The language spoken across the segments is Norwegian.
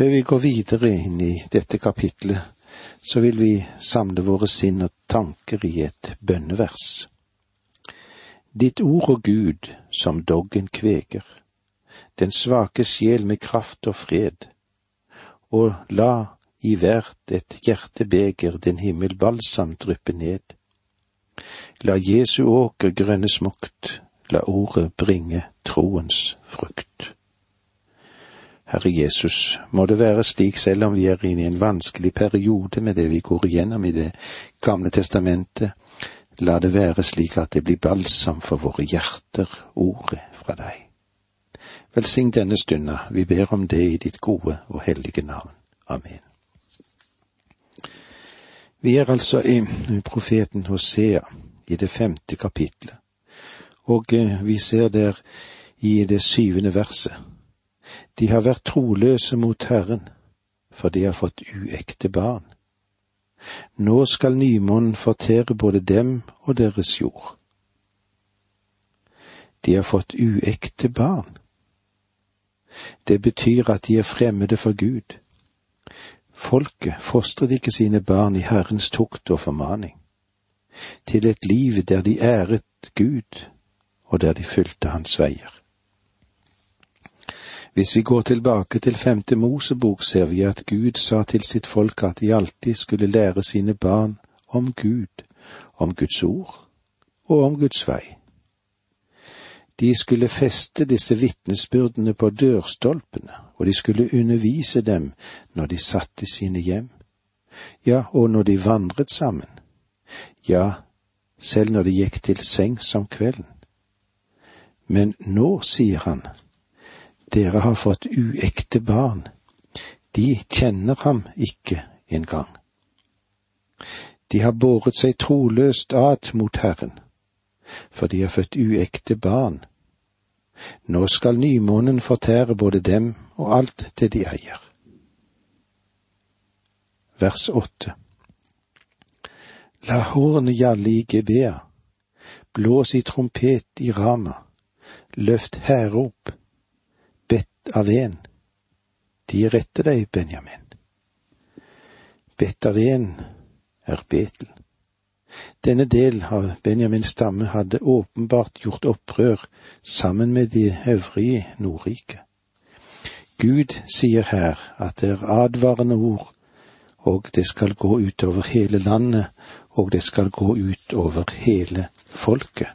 Før vi går videre inn i dette kapitlet, så vil vi samle våre sinn og tanker i et bønnevers. Ditt ord og Gud som doggen kveger, den svake sjel med kraft og fred, og la i hvert et hjertebeger din himmel balsam dryppe ned. La Jesu åker grønne smukt, la ordet bringe troens frukt. Herre Jesus, må det være slik selv om vi er inne i en vanskelig periode med det vi går igjennom i Det gamle testamentet, la det være slik at det blir balsam for våre hjerter, ordet fra deg. Velsign denne stunda, vi ber om det i ditt gode og hellige navn. Amen. Vi er altså i profeten Hosea, i det femte kapitlet, og eh, vi ser der i det syvende verset. De har vært troløse mot Herren, for de har fått uekte barn. Nå skal nymånen fortere både dem og deres jord. De har fått uekte barn. Det betyr at de er fremmede for Gud. Folket fostret ikke sine barn i Herrens tukt og formaning, til et liv der de æret Gud, og der de fulgte hans veier. Hvis vi går tilbake til femte Mosebok, ser vi at Gud sa til sitt folk at de alltid skulle lære sine barn om Gud, om Guds ord og om Guds vei. De skulle feste disse vitnesbyrdene på dørstolpene, og de skulle undervise dem når de satt i sine hjem, ja, og når de vandret sammen, ja, selv når de gikk til sengs om kvelden. Men nå, sier han, dere har fått uekte barn, de kjenner ham ikke engang. De har båret seg troløst ad mot Herren, for de har født uekte barn. Nå skal nymånen fortære både dem og alt det de eier. Vers åtte La hårene gjalle i Gebea, blås i trompet i Rama, løft hærrop, bedt av en. De retter deg, Benjamin. Betaven av en er Betel. Denne del av Benjamins stamme hadde åpenbart gjort opprør sammen med de øvrige Nordrike. Gud sier her at det er advarende ord, og det skal gå utover hele landet, og det skal gå utover hele folket.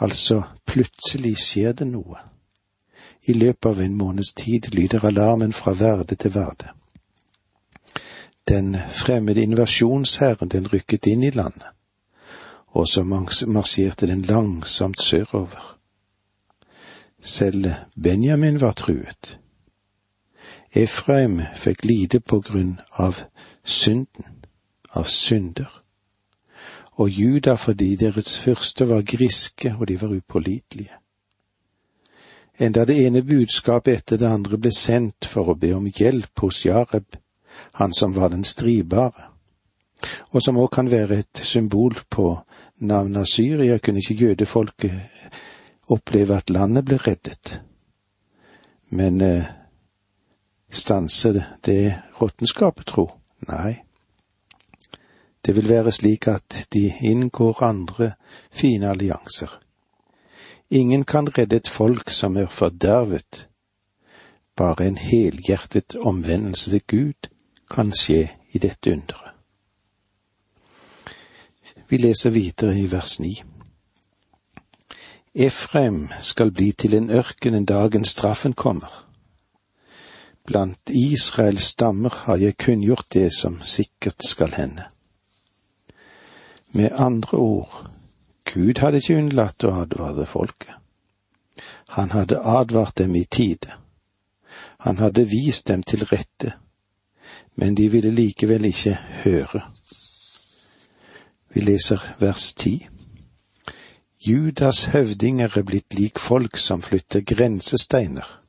Altså, plutselig skjer det noe. I løpet av en måneds tid lyder alarmen fra verde til verde. Den fremmede invasjonsherren den rykket inn i landet, og så marsjerte den langsomt sørover. Selv Benjamin var truet. Efraim fikk lide på grunn av synden, av synder, og Juda fordi deres fyrste var griske og de var upålitelige enda det ene budskapet etter det andre ble sendt for å be om hjelp hos Jareb, han som var den stridbare, og som òg kan være et symbol på navnet Syria, kunne ikke jødefolket oppleve at landet ble reddet. Men eh, stanser det, det råttenskapet, tro? Nei. Det vil være slik at de inngår andre fine allianser Ingen kan redde et folk som er fordervet. Bare en helhjertet omvendelse til Gud kan skje i dette underet. Vi leser videre i vers ni. Efraim skal bli til en ørken en dagen straffen kommer. Blant Israels stammer har jeg kunngjort det som sikkert skal hende. Med andre ord, Gud hadde ikke unnlatt å advare folket. Han hadde advart dem i tide. Han hadde vist dem til rette, men de ville likevel ikke høre. Vi leser vers ti. Judas høvdinger er blitt lik folk som flytter grensesteiner.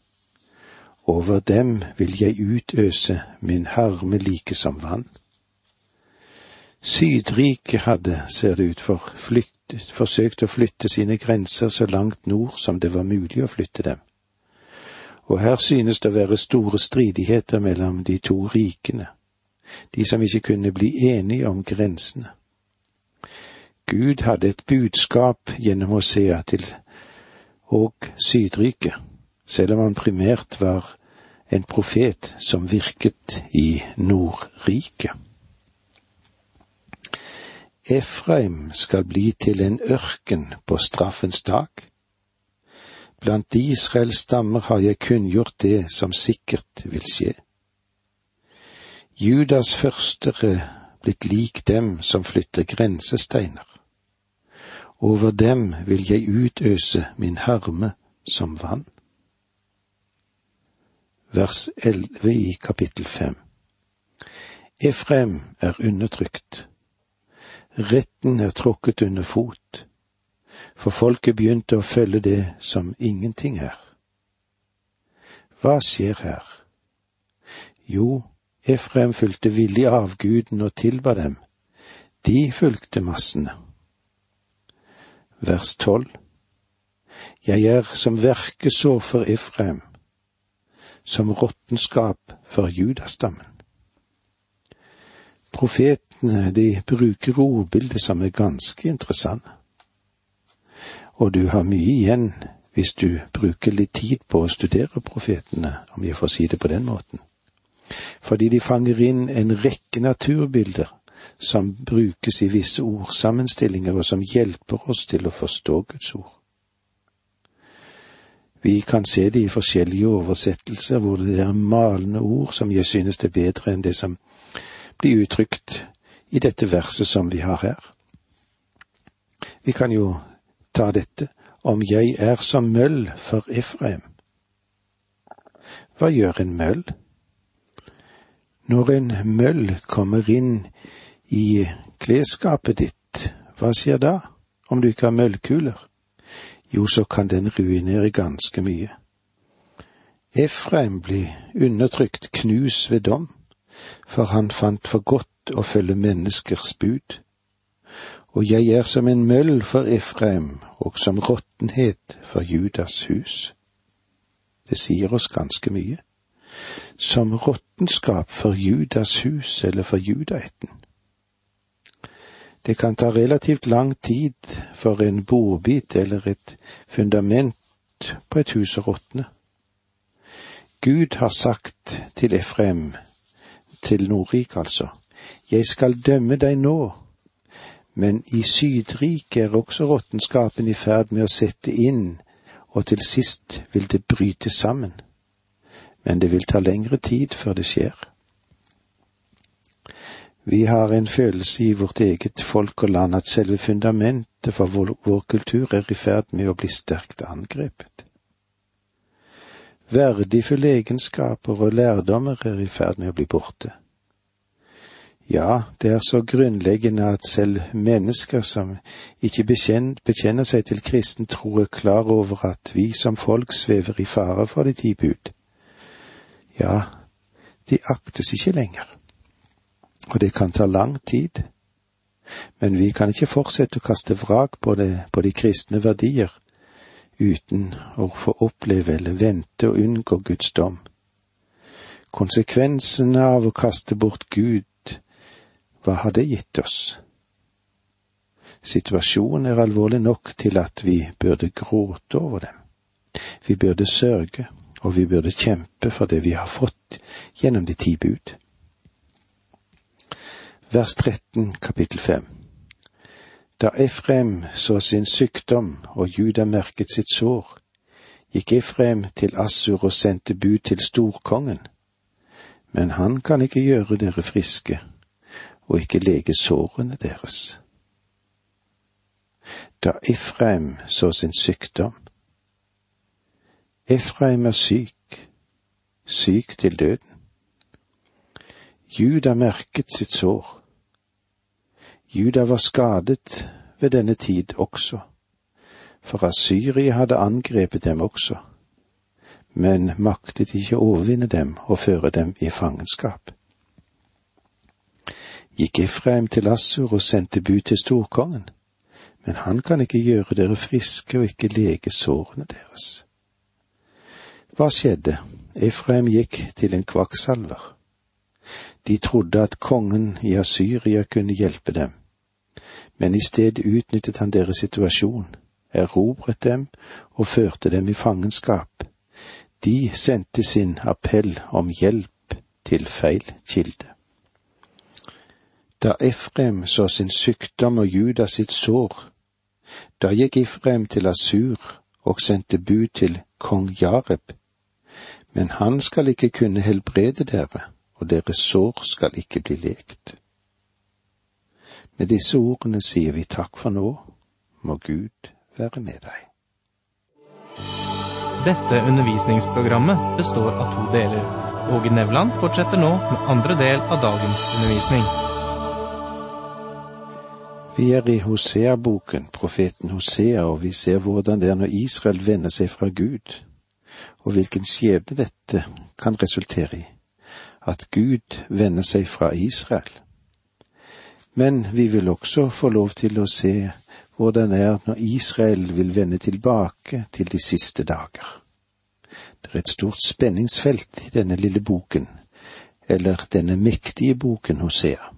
Over dem vil jeg utøse min harme like som vann. Sydriket hadde, ser det ut for, flykt forsøkte å flytte sine grenser så langt nord som det var mulig å flytte dem. Og her synes det å være store stridigheter mellom de to rikene, de som ikke kunne bli enige om grensene. Gud hadde et budskap gjennom Hosea til og Sydriket, selv om han primært var en profet som virket i Nordriket. Efraim skal bli til en ørken på straffens dag. Blant Israels stammer har jeg kunngjort det som sikkert vil skje. Judas førstere blitt lik dem som flytter grensesteiner. Over dem vil jeg utøse min harme som vann. Vers 11 i kapittel 5 Efrem er undertrykt. Retten er tråkket under fot, for folket begynte å følge det som ingenting er. Hva skjer her? Jo, Efraim fulgte villig avguden og tilba dem. De fulgte massene. Vers tolv. Jeg er som verkesår for Efraim, som råttenskap for judastammen. Profetene, de bruker ordbilder som er ganske interessante. Og du har mye igjen hvis du bruker litt tid på å studere profetene, om jeg får si det på den måten. Fordi de fanger inn en rekke naturbilder som brukes i visse ordsammenstillinger, og som hjelper oss til å forstå Guds ord. Vi kan se det i forskjellige oversettelser hvor det er malende ord som jeg synes er bedre enn det som blir uttrykt i dette verset som vi har her. Vi kan jo ta dette om jeg er som møll for Efraim. Hva gjør en møll? Når en møll kommer inn i klesskapet ditt, hva skjer da, om du ikke har møllkuler? Jo, så kan den ruinere ganske mye. Efraim blir undertrykt, knus ved dom, for han fant for godt å følge menneskers bud. Og jeg er som en møll for Efraim og som råttenhet for Judas hus. Det sier oss ganske mye. Som råttenskap for Judas hus eller for judaetten. Det kan ta relativt lang tid for en bordbit eller et fundament på et hus å råtne. Gud har sagt til Efrem, til Nordrik altså, jeg skal dømme deg nå, men i Sydriket er også råttenskapen i ferd med å sette inn, og til sist vil det bryte sammen. Men det vil ta lengre tid før det skjer. Vi har en følelse i vårt eget folk og land at selve fundamentet for vår, vår kultur er i ferd med å bli sterkt angrepet. Verdifulle egenskaper og lærdommer er i ferd med å bli borte. Ja, det er så grunnleggende at selv mennesker som ikke bekjenner seg til kristen tro, er klar over at vi som folk svever i fare for de ti bud. Ja, de aktes ikke lenger og det kan ta lang tid. Men vi kan ikke fortsette å kaste vrak på, det, på de kristne verdier uten å få oppleve eller vente og unngå Guds dom. Konsekvensene av å kaste bort Gud, hva har det gitt oss? Situasjonen er alvorlig nok til at vi burde gråte over dem. Vi burde sørge, og vi burde kjempe for det vi har fått gjennom de ti bud vers 13 kapittel 5. Da Efrem så sin sykdom og Juda merket sitt sår, gikk Efrem til Assur og sendte bud til storkongen. Men han kan ikke gjøre dere friske og ikke lege sårene deres. Da Efraim så sin sykdom. Efraim er syk, syk til døden. Juda merket sitt sår. Juda var skadet ved denne tid også, for Asyria hadde angrepet dem også, men maktet ikke overvinne dem og føre dem i fangenskap. Gikk Efraim til Assur og sendte bud til storkongen, men han kan ikke gjøre dere friske og ikke lege sårene deres. Hva skjedde? Efraim gikk til en kvakksalver. De trodde at kongen i Asyria kunne hjelpe dem, men i stedet utnyttet han deres situasjon, erobret dem og førte dem i fangenskap. De sendte sin appell om hjelp til feil kilde. Da Efrem så sin sykdom og Juda sitt sår, da gikk Efrem til Asur og sendte bud til kong Jareb, men han skal ikke kunne helbrede dere og deres sår skal ikke bli lekt. Med disse ordene sier vi takk for nå, må Gud være med deg. Dette undervisningsprogrammet består av to deler. Åge Nevland fortsetter nå med andre del av dagens undervisning. Vi er i Hosea-boken, profeten Hosea, og vi ser hvordan det er når Israel vender seg fra Gud, og hvilken skjebne dette kan resultere i at Gud vender seg fra Israel. Men vi vil også få lov til å se hvordan det er når Israel vil vende tilbake til de siste dager. Det er et stort spenningsfelt i denne lille boken, eller denne mektige boken Hosea.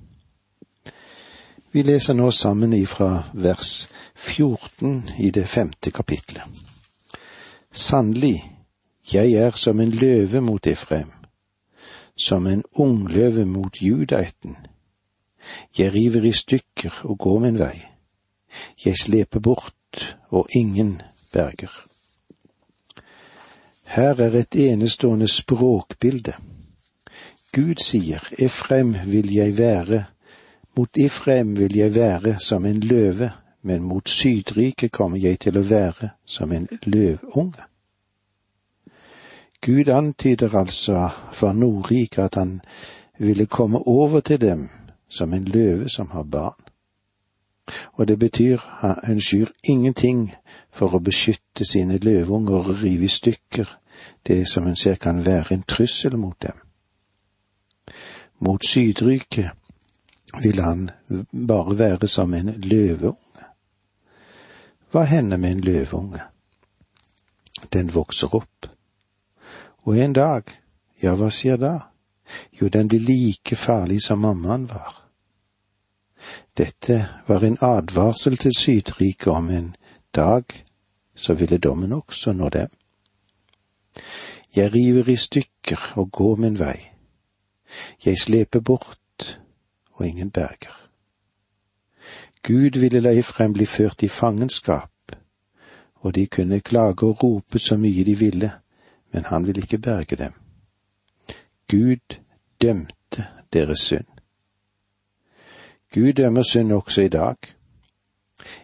Vi leser nå sammen ifra vers 14 i det femte kapitlet. Sannelig, jeg er som en løve mot Efraim som en ungløve mot judaeten. Jeg river i stykker og går min vei. Jeg sleper bort, og ingen berger. Her er et enestående språkbilde. Gud sier, Efraim vil jeg være, mot Ifrem vil jeg være som en løve, men mot Sydriket kommer jeg til å være som en løvunge. Gud antyder altså for Nordriket at han ville komme over til dem som en løve som har barn. Og det betyr han skyr ingenting for å beskytte sine løveunger og rive i stykker det som hun ser kan være en trussel mot dem. Mot Sydriket vil han bare være som en løveunge. Hva hender med en løveunge? Den vokser opp og en dag, ja, hva skjer da? Jo, den blir like farlig som mammaen var. Dette var en advarsel til Sydriket om en dag så ville dommen også nå dem. Jeg river i stykker og går min vei. Jeg sleper bort, og ingen berger. Gud ville la Efraim bli ført i fangenskap, og de kunne klage og rope så mye de ville, men han ville ikke berge dem. Gud dømte deres synd. Gud dømmer synd også i dag.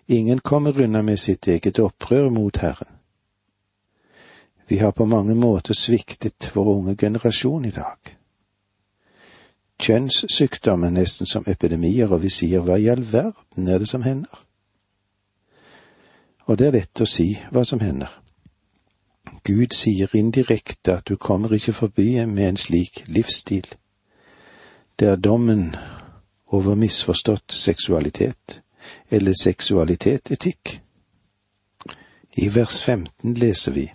Ingen kommer unna med sitt eget opprør mot Herren. Vi har på mange måter sviktet vår unge generasjon i dag. Kjønnssykdommer nesten som epidemier, og vi sier hva i all verden er det som hender? Og det er lett å si hva som hender. Gud sier indirekte at du kommer ikke forbi med en slik livsstil. Det er dommen over misforstått seksualitet, eller seksualitet-etikk. I vers 15 leser vi,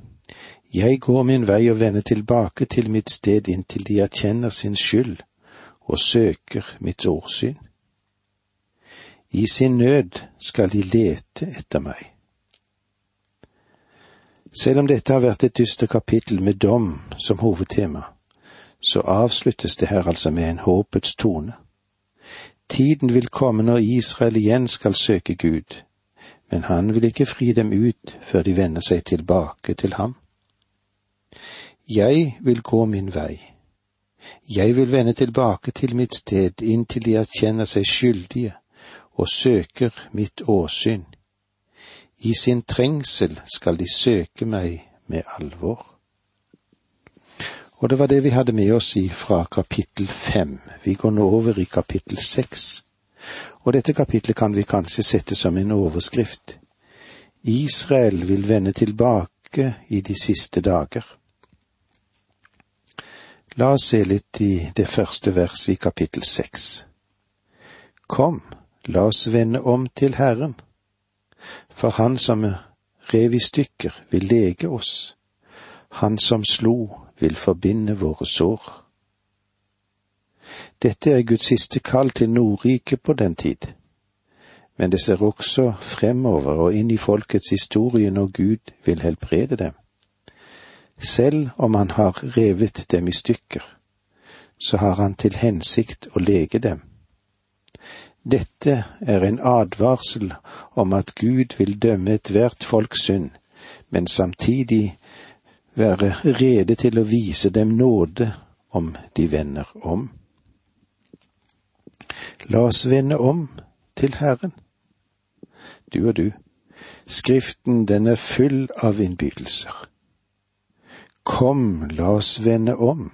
Jeg går min vei og vender tilbake til mitt sted inntil de erkjenner sin skyld og søker mitt årsyn. I sin nød skal de lete etter meg. Selv om dette har vært et dystert kapittel med dom som hovedtema, så avsluttes det her altså med en håpets tone. Tiden vil komme når Israel igjen skal søke Gud, men han vil ikke fri dem ut før de vender seg tilbake til ham. Jeg vil gå min vei. Jeg vil vende tilbake til mitt sted inntil de erkjenner seg skyldige og søker mitt åsyn i sin trengsel skal de søke meg med alvor. Og det var det vi hadde med oss fra kapittel fem. Vi går nå over i kapittel seks. Og dette kapitlet kan vi kanskje sette som en overskrift. Israel vil vende tilbake i de siste dager. La oss se litt i det første verset i kapittel seks. Kom, la oss vende om til Herren for han som rev i stykker, vil lege oss. Han som slo, vil forbinde våre sår. Dette er Guds siste kall til Nordriket på den tid, men det ser også fremover og inn i folkets historie når Gud vil helbrede dem. Selv om han har revet dem i stykker, så har han til hensikt å lege dem. Dette er en advarsel om at Gud vil dømme ethvert folks synd, men samtidig være rede til å vise dem nåde om de vender om. La oss vende om til Herren. Du og du, Skriften den er full av innbydelser. Kom, la oss vende om.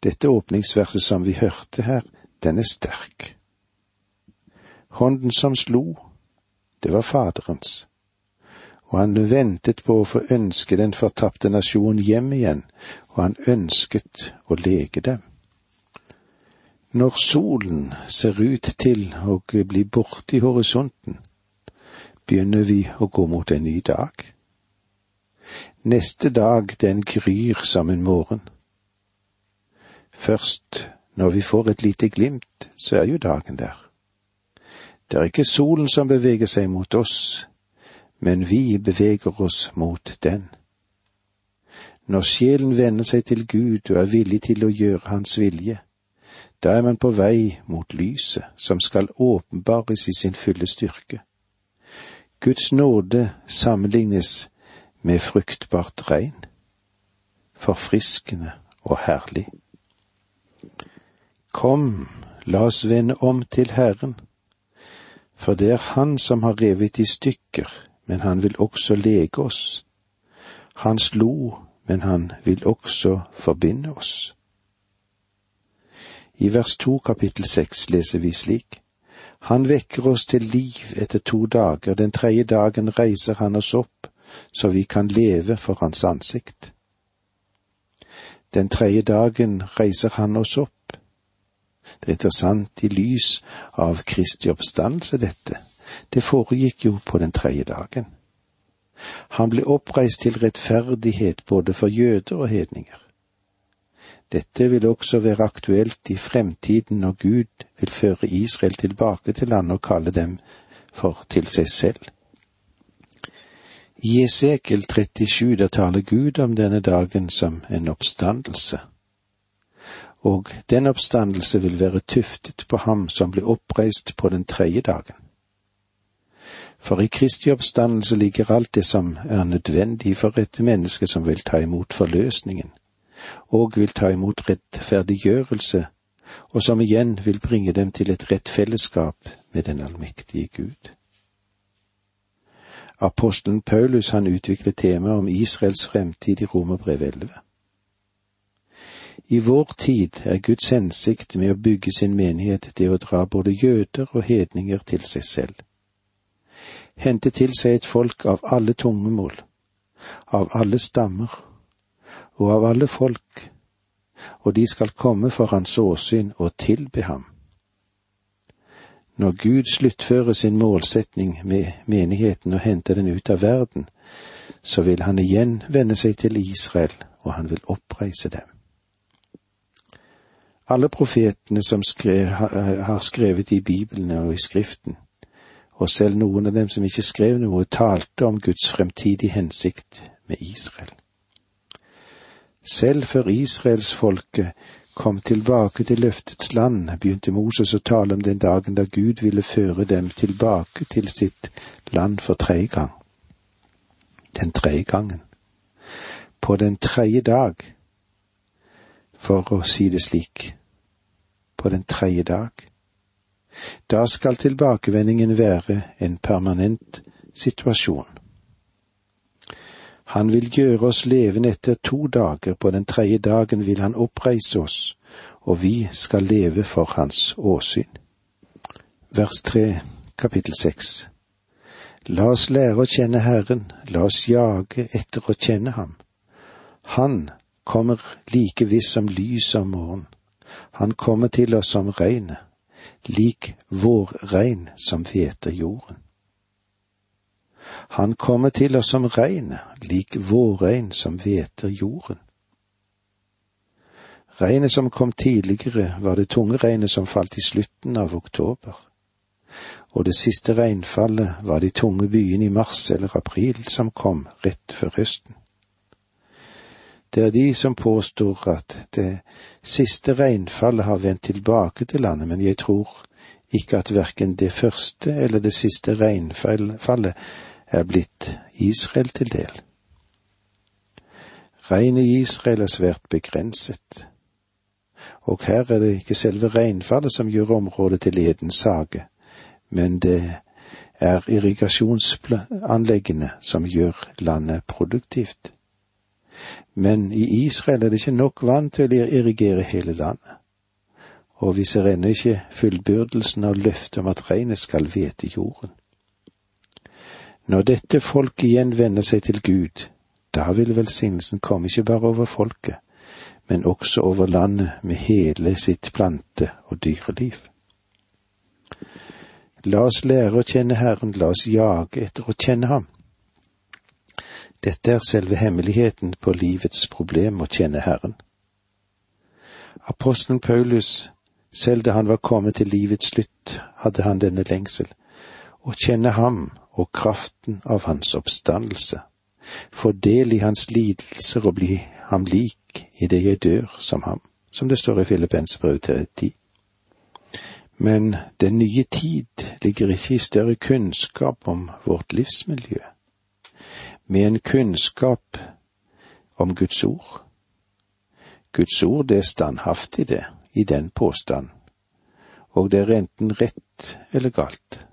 Dette åpningsverset som vi hørte her, den er sterk. Hånden som slo, det var Faderens, og han ventet på å få ønske den fortapte nasjonen hjem igjen, og han ønsket å lege dem. Når solen ser ut til å bli borte i horisonten, begynner vi å gå mot en ny dag. Neste dag den gryr som en morgen. Først når vi får et lite glimt, så er jo dagen der. Det er ikke solen som beveger seg mot oss, men vi beveger oss mot den. Når sjelen vender seg til Gud og er villig til å gjøre Hans vilje, da er man på vei mot lyset, som skal åpenbares i sin fulle styrke. Guds nåde sammenlignes med fruktbart regn, forfriskende og herlig. Kom, la oss vende om til Herren, for det er Han som har revet i stykker, men Han vil også lege oss. Han slo, men Han vil også forbinde oss. I vers to kapittel seks leser vi slik. Han vekker oss til liv etter to dager, den tredje dagen reiser han oss opp, så vi kan leve for hans ansikt. Den tredje dagen reiser han oss opp. Det er interessant i lys av Kristi oppstandelse, dette. Det foregikk jo på den tredje dagen. Han ble oppreist til rettferdighet både for jøder og hedninger. Dette vil også være aktuelt i fremtiden når Gud vil føre Israel tilbake til landet og kalle dem for til seg selv. I Esekel 37 der taler Gud om denne dagen som en oppstandelse. Og den oppstandelse vil være tuftet på ham som ble oppreist på den tredje dagen. For i Kristi oppstandelse ligger alt det som er nødvendig for et menneske som vil ta imot forløsningen, og vil ta imot rettferdiggjørelse, og som igjen vil bringe dem til et rett fellesskap med den allmektige Gud. Apostelen Paulus han utviklet temaet om Israels fremtid i Romerbrev 11. I vår tid er Guds hensikt med å bygge sin menighet det å dra både jøder og hedninger til seg selv. Hente til seg et folk av alle tungemål, av alle stammer og av alle folk, og de skal komme for hans åsyn og tilbe ham. Når Gud sluttfører sin målsetning med menigheten og henter den ut av verden, så vil han igjen vende seg til Israel, og han vil oppreise dem. Alle profetene som skrev, har skrevet i Bibelen og i Skriften, og selv noen av dem som ikke skrev noe, talte om Guds fremtidige hensikt med Israel. Selv før israelsfolket kom tilbake til løftets land, begynte Moses å tale om den dagen da Gud ville føre dem tilbake til sitt land for tredje gang. Den tredje gangen. På den tredje dag, for å si det slik, på den tredje dag. Da skal tilbakevendingen være en permanent situasjon. Han vil gjøre oss levende etter to dager, på den tredje dagen vil han oppreise oss, og vi skal leve for hans åsyn. Vers tre, kapittel seks. La oss lære å kjenne Herren, la oss jage etter å kjenne Ham. Han kommer like viss som lys om morgenen. Han kommer til oss som regnet, lik vår regn som hveter jorden. Han kommer til oss som regn, lik vårregn som hveter jorden. Regnet som kom tidligere, var det tunge regnet som falt i slutten av oktober. Og det siste regnfallet var de tunge byene i mars eller april som kom rett før høsten. Det er de som påstår at det siste regnfallet har vendt tilbake til landet, men jeg tror ikke at verken det første eller det siste regnfallet er blitt Israel til del. Regnet i Israel er svært begrenset, og her er det ikke selve regnfallet som gjør området til Edens hage, men det er irrigasjonsanleggene som gjør landet produktivt. Men i Israel er det ikke nok vann til å irrigere hele landet, og vi ser ennå ikke fullbyrdelsen av løftet om at regnet skal hvete jorden. Når dette folket igjen vender seg til Gud, da vil velsignelsen komme ikke bare over folket, men også over landet med hele sitt plante- og dyreliv. La oss lære å kjenne Herren, la oss jage etter å kjenne Ham. Dette er selve hemmeligheten på livets problem å kjenne Herren. Apostelen Paulus, selv da han var kommet til livets slutt, hadde han denne lengsel, å kjenne ham og kraften av hans oppstandelse, få del i hans lidelser og bli ham lik i det jeg dør som ham, som det står i Filippensbrevet til ti. Men den nye tid ligger ikke i større kunnskap om vårt livsmiljø med en kunnskap om Guds ord. Guds ord, det er standhaftig, det, i den påstand, og det er enten rett eller galt.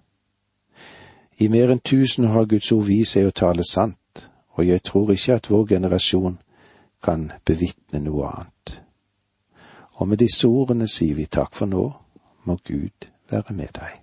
I mer enn tusen har Guds ord vist seg å tale sant, og jeg tror ikke at vår generasjon kan bevitne noe annet. Og med disse ordene sier vi takk for nå, må Gud være med deg.